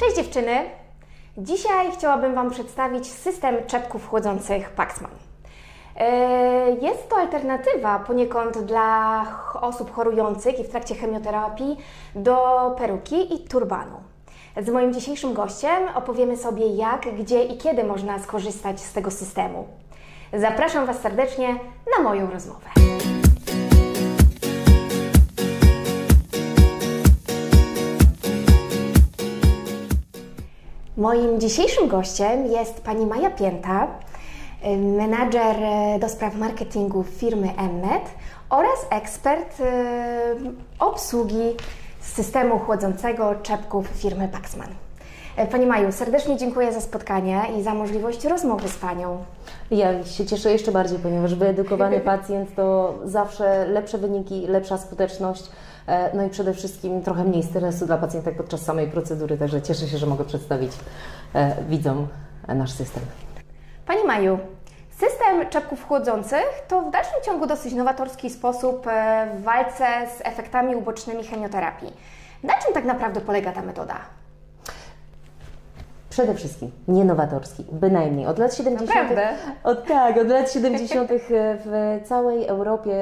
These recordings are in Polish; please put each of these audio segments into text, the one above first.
Cześć dziewczyny! Dzisiaj chciałabym Wam przedstawić system czepków chłodzących Paxman. Yy, Jest to alternatywa poniekąd dla osób chorujących i w trakcie chemioterapii do peruki i turbanu. Z moim dzisiejszym gościem opowiemy sobie jak, gdzie i kiedy można skorzystać z tego systemu. Zapraszam Was serdecznie na moją rozmowę. Moim dzisiejszym gościem jest pani Maja Pięta, y, menadżer y, do spraw marketingu firmy Mnet oraz ekspert y, obsługi systemu chłodzącego czepków firmy Paxman. Pani Maju, serdecznie dziękuję za spotkanie i za możliwość rozmowy z Panią. Ja się cieszę jeszcze bardziej, ponieważ wyedukowany pacjent to zawsze lepsze wyniki, lepsza skuteczność, no i przede wszystkim trochę mniej stresu dla pacjenta podczas samej procedury, także cieszę się, że mogę przedstawić e, widzom e, nasz system. Pani Maju, system czepków chłodzących to w dalszym ciągu dosyć nowatorski sposób e, w walce z efektami ubocznymi chemioterapii. Na czym tak naprawdę polega ta metoda? Przede wszystkim nie nowatorski, bynajmniej. Od lat 70. Naprawdę? Od, tak, od lat 70. w całej Europie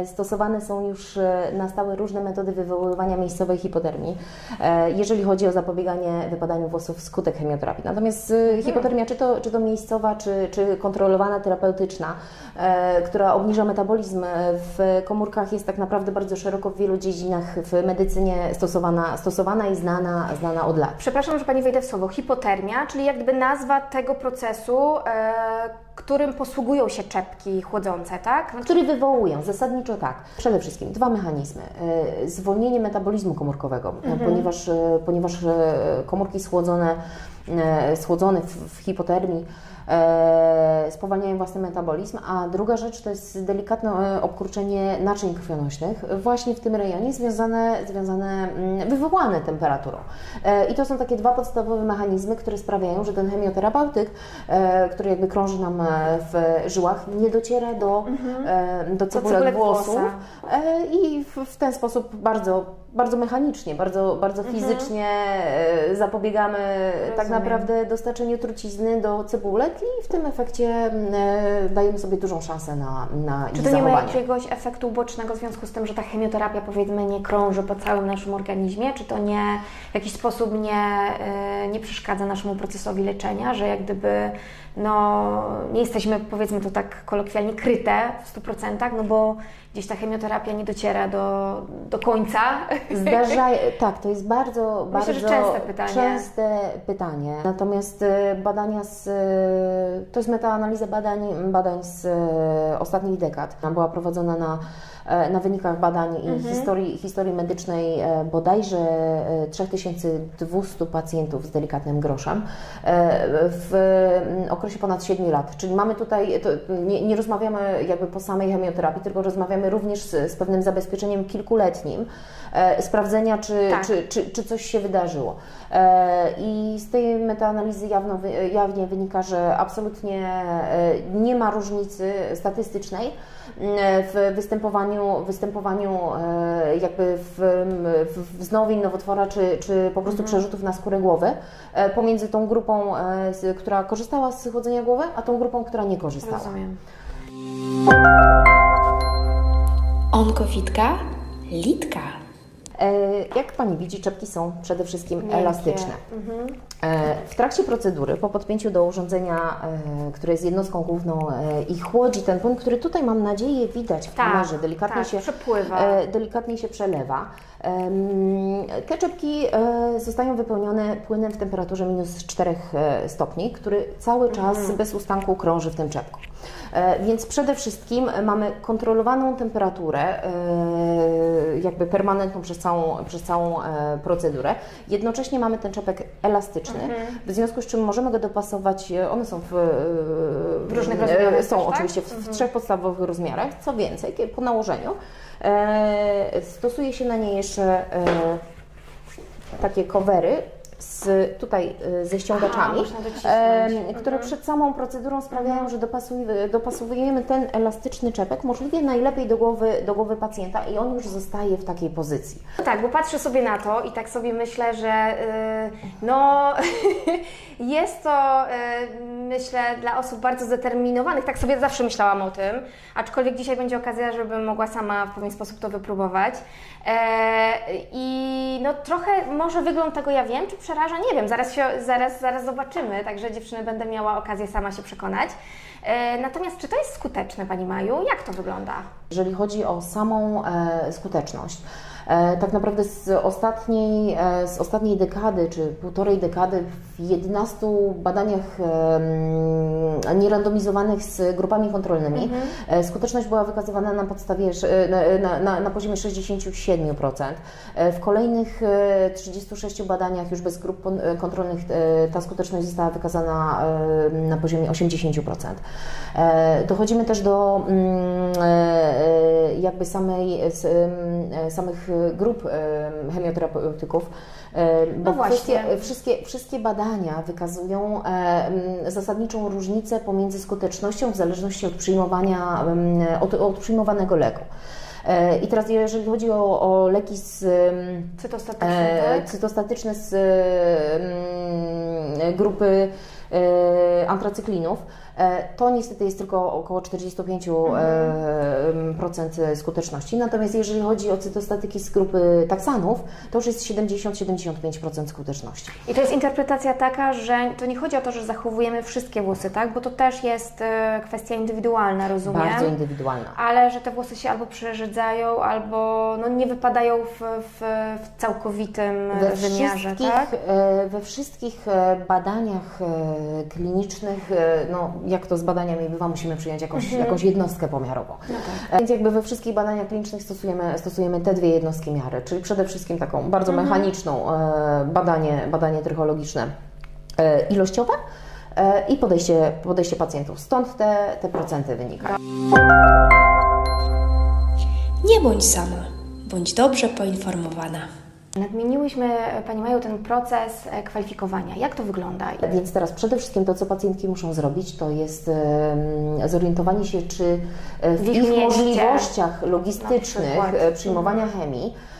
e, stosowane są już e, na stałe różne metody wywoływania miejscowej hipotermii, e, jeżeli chodzi o zapobieganie wypadaniu włosów wskutek chemioterapii. Natomiast e, hipotermia, czy to, czy to miejscowa, czy, czy kontrolowana terapeutyczna, która obniża metabolizm w komórkach, jest tak naprawdę bardzo szeroko w wielu dziedzinach w medycynie stosowana, stosowana i znana, znana od lat. Przepraszam, że Pani wejdę w słowo. Hipotermia, czyli jak gdyby nazwa tego procesu, e, którym posługują się czepki chłodzące, tak? No, który wywołują zasadniczo tak. Przede wszystkim dwa mechanizmy. E, Zwolnienie metabolizmu komórkowego, e, ponieważ, e, ponieważ komórki schłodzone, e, schłodzone w, w hipotermii e, spowalniają własny metabolizm, a druga rzecz to jest delikatne e, obkurczenie naczyń krwionośnych właśnie w tym rejonie związane, związane mm, wywołane temperaturą. I to są takie dwa podstawowe mechanizmy, które sprawiają, że ten chemioterapeutyk, który jakby krąży nam w żyłach, nie dociera do, e, do cebulek cebulek włosów i w, w ten sposób bardzo, bardzo mechanicznie, bardzo, bardzo fizycznie e, zapobiegamy tak Rozumiem. naprawdę dostarczeniu trucizny do cebulek i w tym efekcie mm, e, dajemy sobie dużą szansę na, na Czy to nie ma jakiegoś efektu ubocznego w związku z tym, że ta chemioterapia powiedzmy nie krąży po całym naszym organizmie? Czy to nie w jakiś sposób nie, y, nie przeszkadza naszemu procesowi leczenia, że jak gdyby no, nie jesteśmy powiedzmy to tak kolokwialnie kryte w 100%, no bo gdzieś ta chemioterapia nie dociera do, do końca? Tak, to jest bardzo, Myślę, bardzo częste pytanie. częste pytanie. Natomiast e, badania z, e, to jest metaanaliza badań, badań z e, ostatnich dekad. Była prowadzona na, e, na wynikach badań i Mhm. historii, historii medycznej e, bodajże e, 3200 pacjentów z delikatnym groszem e, w okresie ponad 7 lat. Czyli mamy tutaj, nie, nie rozmawiamy jakby po samej chemioterapii, tylko rozmawiamy również z, z pewnym zabezpieczeniem kilkuletnim, e, sprawdzenia, czy, Tak. czy, czy, czy coś się wydarzyło. E, I z tej metaanalizy jawno, jawnie wynika, że absolutnie e, nie ma różnicy statystycznej m, w występowaniu, występowaniu e, jakby w, w wznowień nowotwora, czy, czy po prostu przerzutów na skórę głowy e, pomiędzy tą grupą, e, która korzystała z chłodzenia głowy, a tą grupą, która nie korzystała. Rozumiem. Onkowitka, litka. E, Jak Pani widzi, czepki są przede wszystkim Miękkie. elastyczne. E, W trakcie procedury, po podpięciu do urządzenia, e, które jest jednostką główną i chłodzi ten płyn, który tutaj mam nadzieję widać w Tak, kamerze, delikatnie, tak, się, przepływa. delikatnie się przelewa. Czepki e, zostają wypełnione płynem w temperaturze minus 4 e, stopni, który cały czas Mhm. bez ustanku krąży w tym czepku. E, Więc przede wszystkim mamy kontrolowaną temperaturę, jakby permanentną przez całą, przez całą procedurę. Jednocześnie mamy ten czepek elastyczny, w związku z czym możemy go dopasować, one są w, W różnych rozmiarach Są też, tak? oczywiście w, w trzech podstawowych rozmiarach. Co więcej, po nałożeniu stosuje się na nie jeszcze e, takie covery z, tutaj y, ze ściągaczami, można docisnąć. em, Mhm. które przed samą procedurą sprawiają, że dopasujemy, dopasowujemy ten elastyczny czepek możliwie najlepiej do głowy, do głowy pacjenta i on już zostaje w takiej pozycji. No tak, bo patrzę sobie na to i tak sobie myślę, że y, no jest to y, myślę dla osób bardzo zdeterminowanych, tak sobie zawsze myślałam o tym, aczkolwiek dzisiaj będzie okazja, żebym mogła sama w pewien sposób to wypróbować. E, I no trochę może wygląd tego ja wiem, czy przeraża, nie wiem, zaraz, się, zaraz, zaraz zobaczymy, także dziewczyny będę miała okazję sama się przekonać. E, natomiast czy to jest skuteczne Pani Maju? Jak to wygląda? Jeżeli chodzi o samą e, skuteczność, tak naprawdę z ostatniej, e, z ostatniej dekady, czy półtorej dekady w 11 badaniach e, nierandomizowanych z grupami kontrolnymi e, skuteczność była wykazywana na podstawie, e, na, na, na poziomie 67%. E, W kolejnych e, 36 badaniach już bez grup e, kontrolnych e, ta skuteczność została wykazana e, na poziomie 80%. E, Dochodzimy też do mm, e, e, jakby samej, e, samych e, grup em, chemioterapeutyków, bo No właśnie. wszystkie, wszystkie badania wykazują zasadniczą różnicę pomiędzy skutecznością w zależności od przyjmowania, od, od przyjmowanego leku. E, I teraz jeżeli chodzi o, o leki z Cytostatyczne, e, tak? cytostatyczne z grupy e, antracyklinów, to niestety jest tylko około 45% e, procent skuteczności. Natomiast jeżeli chodzi o cytostatyki z grupy taksanów, to już jest 70-75% skuteczności. I to jest interpretacja taka, że to nie chodzi o to, że zachowujemy wszystkie włosy, tak? Bo to też jest e, kwestia indywidualna, rozumiem. Bardzo indywidualna. ale że te włosy się albo przerzedzają, albo no, nie wypadają w, w, w całkowitym e, We wymiarze, wszystkich, tak? e, we wszystkich e, badaniach e, klinicznych, e, no jak to z badaniami bywa, musimy przyjąć jakąś, Mhm. jakąś jednostkę pomiarową. No E, Więc jakby we wszystkich badaniach klinicznych stosujemy, stosujemy te dwie jednostki miary, czyli przede wszystkim taką bardzo Mhm. mechaniczną e, badanie, badanie trychologiczne e, ilościowe e, i podejście, podejście pacjentów. Stąd te, te procenty wynikają. Nie bądź sama, bądź dobrze poinformowana. Nadmieniłyśmy Pani Maju ten proces e, kwalifikowania. Jak to wygląda? Więc teraz przede wszystkim to, co pacjentki muszą zrobić, to jest zorientowanie się, czy e, w, W ich mieście. możliwościach logistycznych e, przyjmowania chemii e,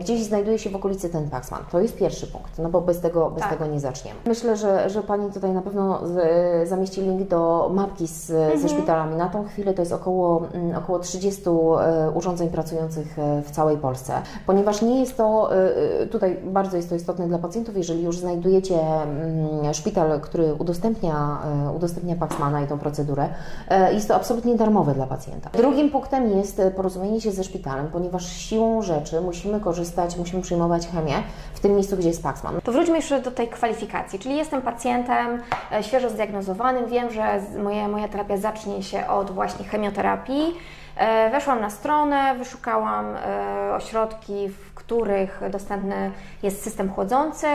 gdzieś znajduje się w okolicy ten Paxman. To jest pierwszy punkt, no bo bez tego, bez Tak. tego nie zaczniemy. Myślę, że, że Pani tutaj na pewno z, zamieści link do mapki z, ze szpitalami. Na tą chwilę to jest około, mm, około 30 e, urządzeń pracujących e, w całej Polsce, ponieważ nie jest to, e, e, tutaj bardzo jest to istotne dla pacjentów, jeżeli już znajdujecie mm, szpital, który udostępnia, e, udostępnia Paxmana i tą procedurę, e, jest to absolutnie darmowe dla pacjenta. Drugim punktem jest e, porozumienie się ze szpitalem, ponieważ siłą rzeczy musimy korzystać, musimy przyjmować chemię w tym miejscu, gdzie jest Paxman. To wróćmy jeszcze do tej kwalifikacji, czyli jestem pacjentem e, świeżo zdiagnozowanym, wiem, że moja, moja terapia zacznie się od właśnie chemioterapii. E, Weszłam na stronę, wyszukałam e, ośrodki, w których dostępny jest system chłodzący.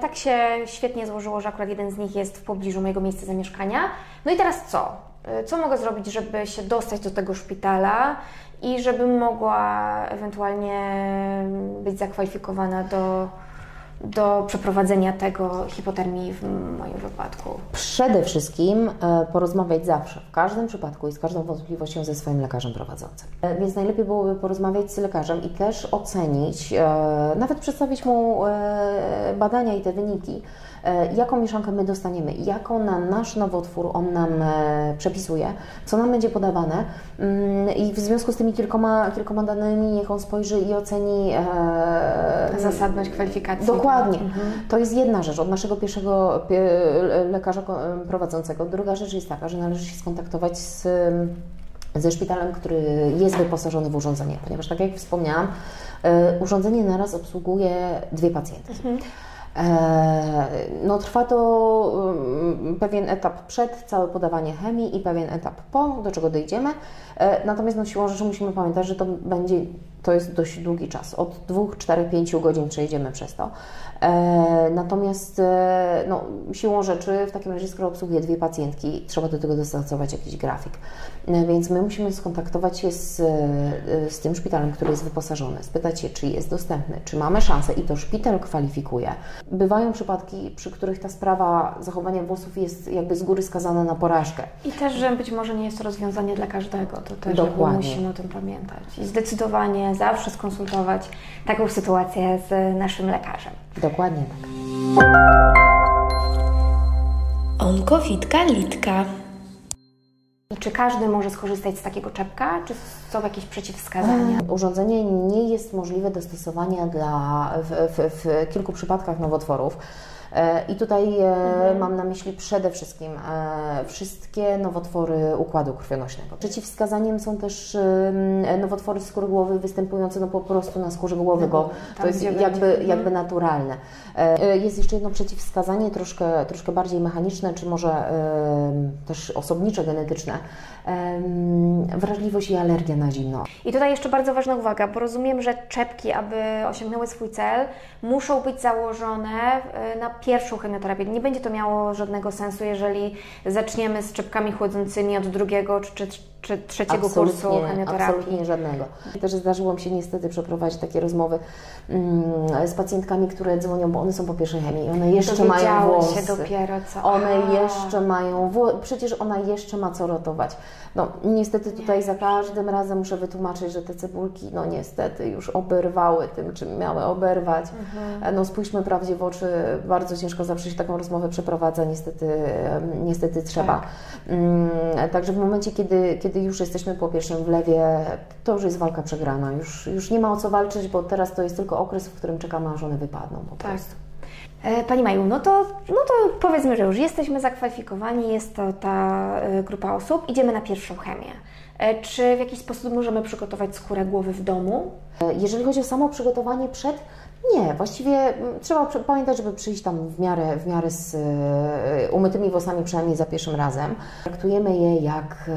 Tak się świetnie złożyło, że akurat jeden z nich jest w pobliżu mojego miejsca zamieszkania. No i teraz co? Co mogę zrobić, żeby się dostać do tego szpitala i żebym mogła ewentualnie być zakwalifikowana do, do przeprowadzenia tego hipotermii w moim wypadku? Przede wszystkim e, porozmawiać zawsze, w każdym przypadku i z każdą wątpliwością ze swoim lekarzem prowadzącym. E, Więc najlepiej byłoby porozmawiać z lekarzem i też ocenić, e, nawet przedstawić mu badania i te wyniki, jaką mieszankę my dostaniemy, jaką na nasz nowotwór on nam e, przepisuje, co nam będzie podawane mm, i w związku z tymi kilkoma, kilkoma danymi niech on spojrzy i oceni e, Zasadność kwalifikacji. Dokładnie. To jest jedna rzecz od naszego pierwszego pie- lekarza prowadzącego. Druga rzecz jest taka, że należy się skontaktować z, ze szpitalem, który jest wyposażony w urządzenie, ponieważ tak jak wspomniałam, e, urządzenie naraz obsługuje dwie pacjentki. E, No, trwa to mm, pewien etap przed, całe podawanie chemii i pewien etap po, do czego dojdziemy. E, Natomiast no, siłą rzeczy musimy pamiętać, że to będzie To jest dość długi czas. Od 2, 4, 5 godzin przejdziemy przez to. E, natomiast e, no, siłą rzeczy, w takim razie, skoro obsługuję dwie pacjentki, trzeba do tego dostosować jakiś grafik. E, więc my musimy skontaktować się z, e, z tym szpitalem, który jest wyposażony, spytać się, czy jest dostępny, czy mamy szansę i to szpital kwalifikuje. Bywają przypadki, przy których ta sprawa zachowania włosów jest jakby z góry skazana na porażkę. I też, że być może nie jest to rozwiązanie dla każdego, to też Dokładnie. musimy o tym pamiętać. I zdecydowanie zawsze skonsultować taką sytuację z naszym lekarzem. Dokładnie tak. Onkowitka Litka. I czy każdy może skorzystać z takiego czepka, czy są jakieś przeciwwskazania? Urządzenie nie jest możliwe do stosowania dla, w, w, w kilku przypadkach nowotworów. E, I tutaj e, mam na myśli przede wszystkim e, wszystkie nowotwory układu krwionośnego. Przeciwwskazaniem są też nowotwory skóry głowy występujące no po prostu na skórze głowy, bo tam, to jest jakby, będzie. jakby naturalne. E, Jest jeszcze jedno przeciwwskazanie, troszkę, troszkę bardziej mechaniczne, czy może też osobnicze, genetyczne. Wrażliwość i alergia na zimno. I tutaj jeszcze bardzo ważna uwaga, bo rozumiem, że czepki, aby osiągnęły swój cel, muszą być założone na pierwszą chemioterapię. Nie będzie to miało żadnego sensu, jeżeli zaczniemy z czepkami chłodzącymi od drugiego czy, czy, czy trzeciego kursu chemioterapii. absolutnie żadnego. Też zdarzyło mi się niestety przeprowadzić takie rozmowy mm, z pacjentkami, które dzwonią, bo one są po pierwszej chemii i one jeszcze mają włosy. się dopiero co. One A. jeszcze mają, wło- przecież ona jeszcze ma co rotować. No niestety tutaj za każdym razem muszę wytłumaczyć, że te cebulki, no niestety już oberwały tym, czym miały oberwać. Mhm. No spójrzmy prawdzie w oczy, bardzo ciężko zawsze się taką rozmowę przeprowadza, niestety, niestety trzeba. Tak. Mm, Także w momencie, kiedy, kiedy już jesteśmy po pierwszym wlewie, to już jest walka przegrana. Już, już nie ma o co walczyć, bo teraz to jest tylko okres, w którym czekamy, aż one wypadną po Tak. prostu. E, Pani Maju, no to, no to powiedzmy, że już jesteśmy zakwalifikowani, jest to ta e, grupa osób, idziemy na pierwszą chemię. E, Czy w jakiś sposób możemy przygotować skórę głowy w domu? Jeżeli chodzi o samo przygotowanie przed, nie, właściwie trzeba pamiętać, żeby przyjść tam w miarę, w miarę z umytymi włosami, przynajmniej za pierwszym razem. Traktujemy je jak,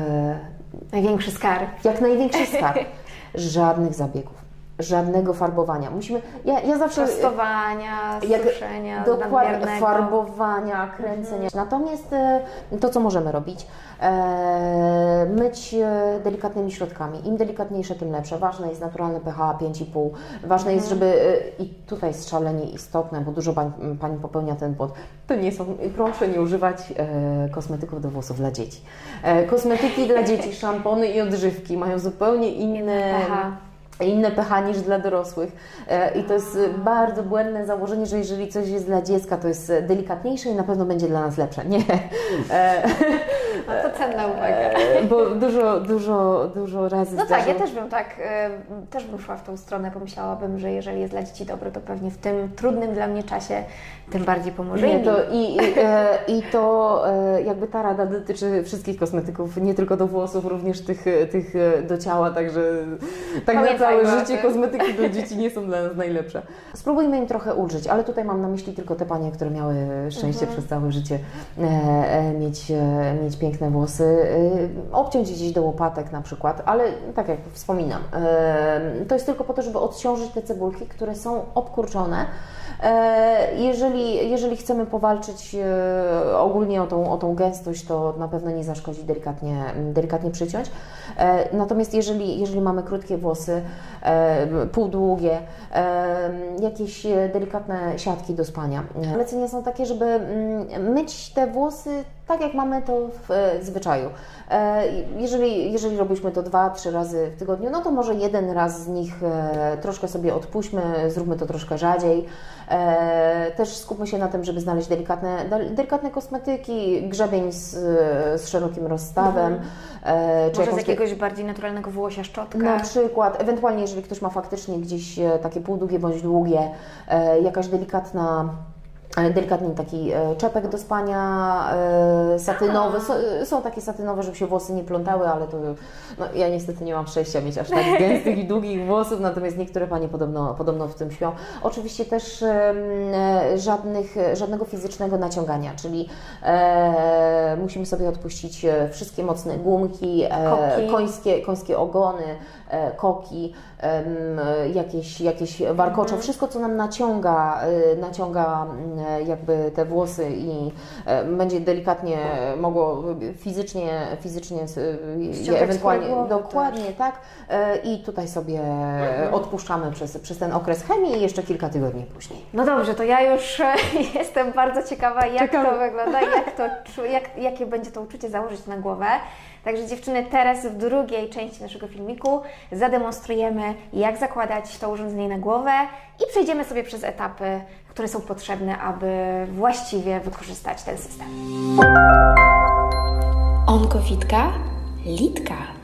Największy skarb. jak największy skarb. Żadnych zabiegów, żadnego farbowania. Musimy, ja, ja zawsze... Prostowania, suszenia, Dokładnie, nadmiernego. farbowania, kręcenia. Natomiast e, to, co możemy robić, e, myć e, delikatnymi środkami. Im delikatniejsze, tym lepsze. Ważne jest naturalne pH 5,5. Ważne jest, żeby, i tutaj jest szalenie istotne, bo dużo pań, Pani popełnia ten błąd, to nie są, proszę nie używać e, kosmetyków do włosów dla dzieci. E, kosmetyki dla dzieci, szampony i odżywki mają zupełnie inne pH. Inne pH niż dla dorosłych. E, I to jest e, bardzo błędne założenie, że jeżeli coś jest dla dziecka, to jest e, delikatniejsze i na pewno będzie dla nas lepsze. Nie. No to cenna uwaga. e, Bo dużo, dużo, dużo razy No tak, ja też bym tak, e, też bym szła w tą stronę, pomyślałabym, że jeżeli jest dla dzieci dobre, to pewnie w tym trudnym dla mnie czasie tym bardziej pomoże Nie, to i, i, e, I to jakby ta rada dotyczy wszystkich kosmetyków, nie tylko do włosów, również tych, tych do ciała, także tak na całe życie kosmetyki do dzieci nie są dla nas najlepsze. Spróbujmy im trochę ulżyć, ale tutaj mam na myśli tylko te panie, które miały szczęście przez całe życie mieć, mieć piękne włosy, e, obciąć gdzieś do łopatek na przykład, ale tak jak wspominam, e, to jest tylko po to, żeby odciążyć te cebulki, które są obkurczone. E, Jeżeli, jeżeli chcemy powalczyć ogólnie o tą, o tą gęstość, to na pewno nie zaszkodzi delikatnie, delikatnie przyciąć. Natomiast jeżeli, jeżeli mamy krótkie włosy, półdługie, jakieś delikatne siatki do spania, lecenia są takie, żeby mm, myć te włosy tak, jak mamy to w e, zwyczaju. E, Jeżeli, jeżeli robiliśmy to dwa, trzy razy w tygodniu, no to może jeden raz z nich e, troszkę sobie odpuśćmy, zróbmy to troszkę rzadziej. E, Też skupmy się na tym, żeby znaleźć delikatne, del- delikatne kosmetyki, grzebień z, z szerokim rozstawem. e, Może czy z jakąś- jakiegoś bardziej naturalnego włosia szczotkę. na przykład, ewentualnie jeżeli ktoś ma faktycznie gdzieś e, takie półdługie bądź długie, e, jakaś delikatna e, delikatny taki e, czepek do spania, e, satynowy. Są, są takie satynowe, żeby się włosy nie plątały, ale to no, ja niestety nie mam szczęścia mieć aż tak gęstych i długich włosów, natomiast niektóre panie podobno, podobno w tym śpią. Oczywiście też e, żadnych, żadnego fizycznego naciągania, czyli e, musimy sobie odpuścić e, wszystkie mocne gumki, e, końskie, końskie ogony, e, koki, em, jakieś, jakieś warkocze, wszystko co nam naciąga, e, naciąga mm, jakby te włosy i e, będzie delikatnie mogło fizycznie, fizycznie s- je ewentualnie głowy, dokładnie tak. E, i tutaj sobie odpuszczamy przez, przez ten okres chemii i jeszcze kilka tygodni później. No dobrze, to ja już e, jestem bardzo ciekawa, jak to wygląda, jak to, jak, jakie będzie to uczucie założyć na głowę. Także dziewczyny, teraz w drugiej części naszego filmiku zademonstrujemy, jak zakładać to urządzenie na głowę i przejdziemy sobie przez etapy, które są potrzebne, aby właściwie wykorzystać ten system. Onkowitka, litka.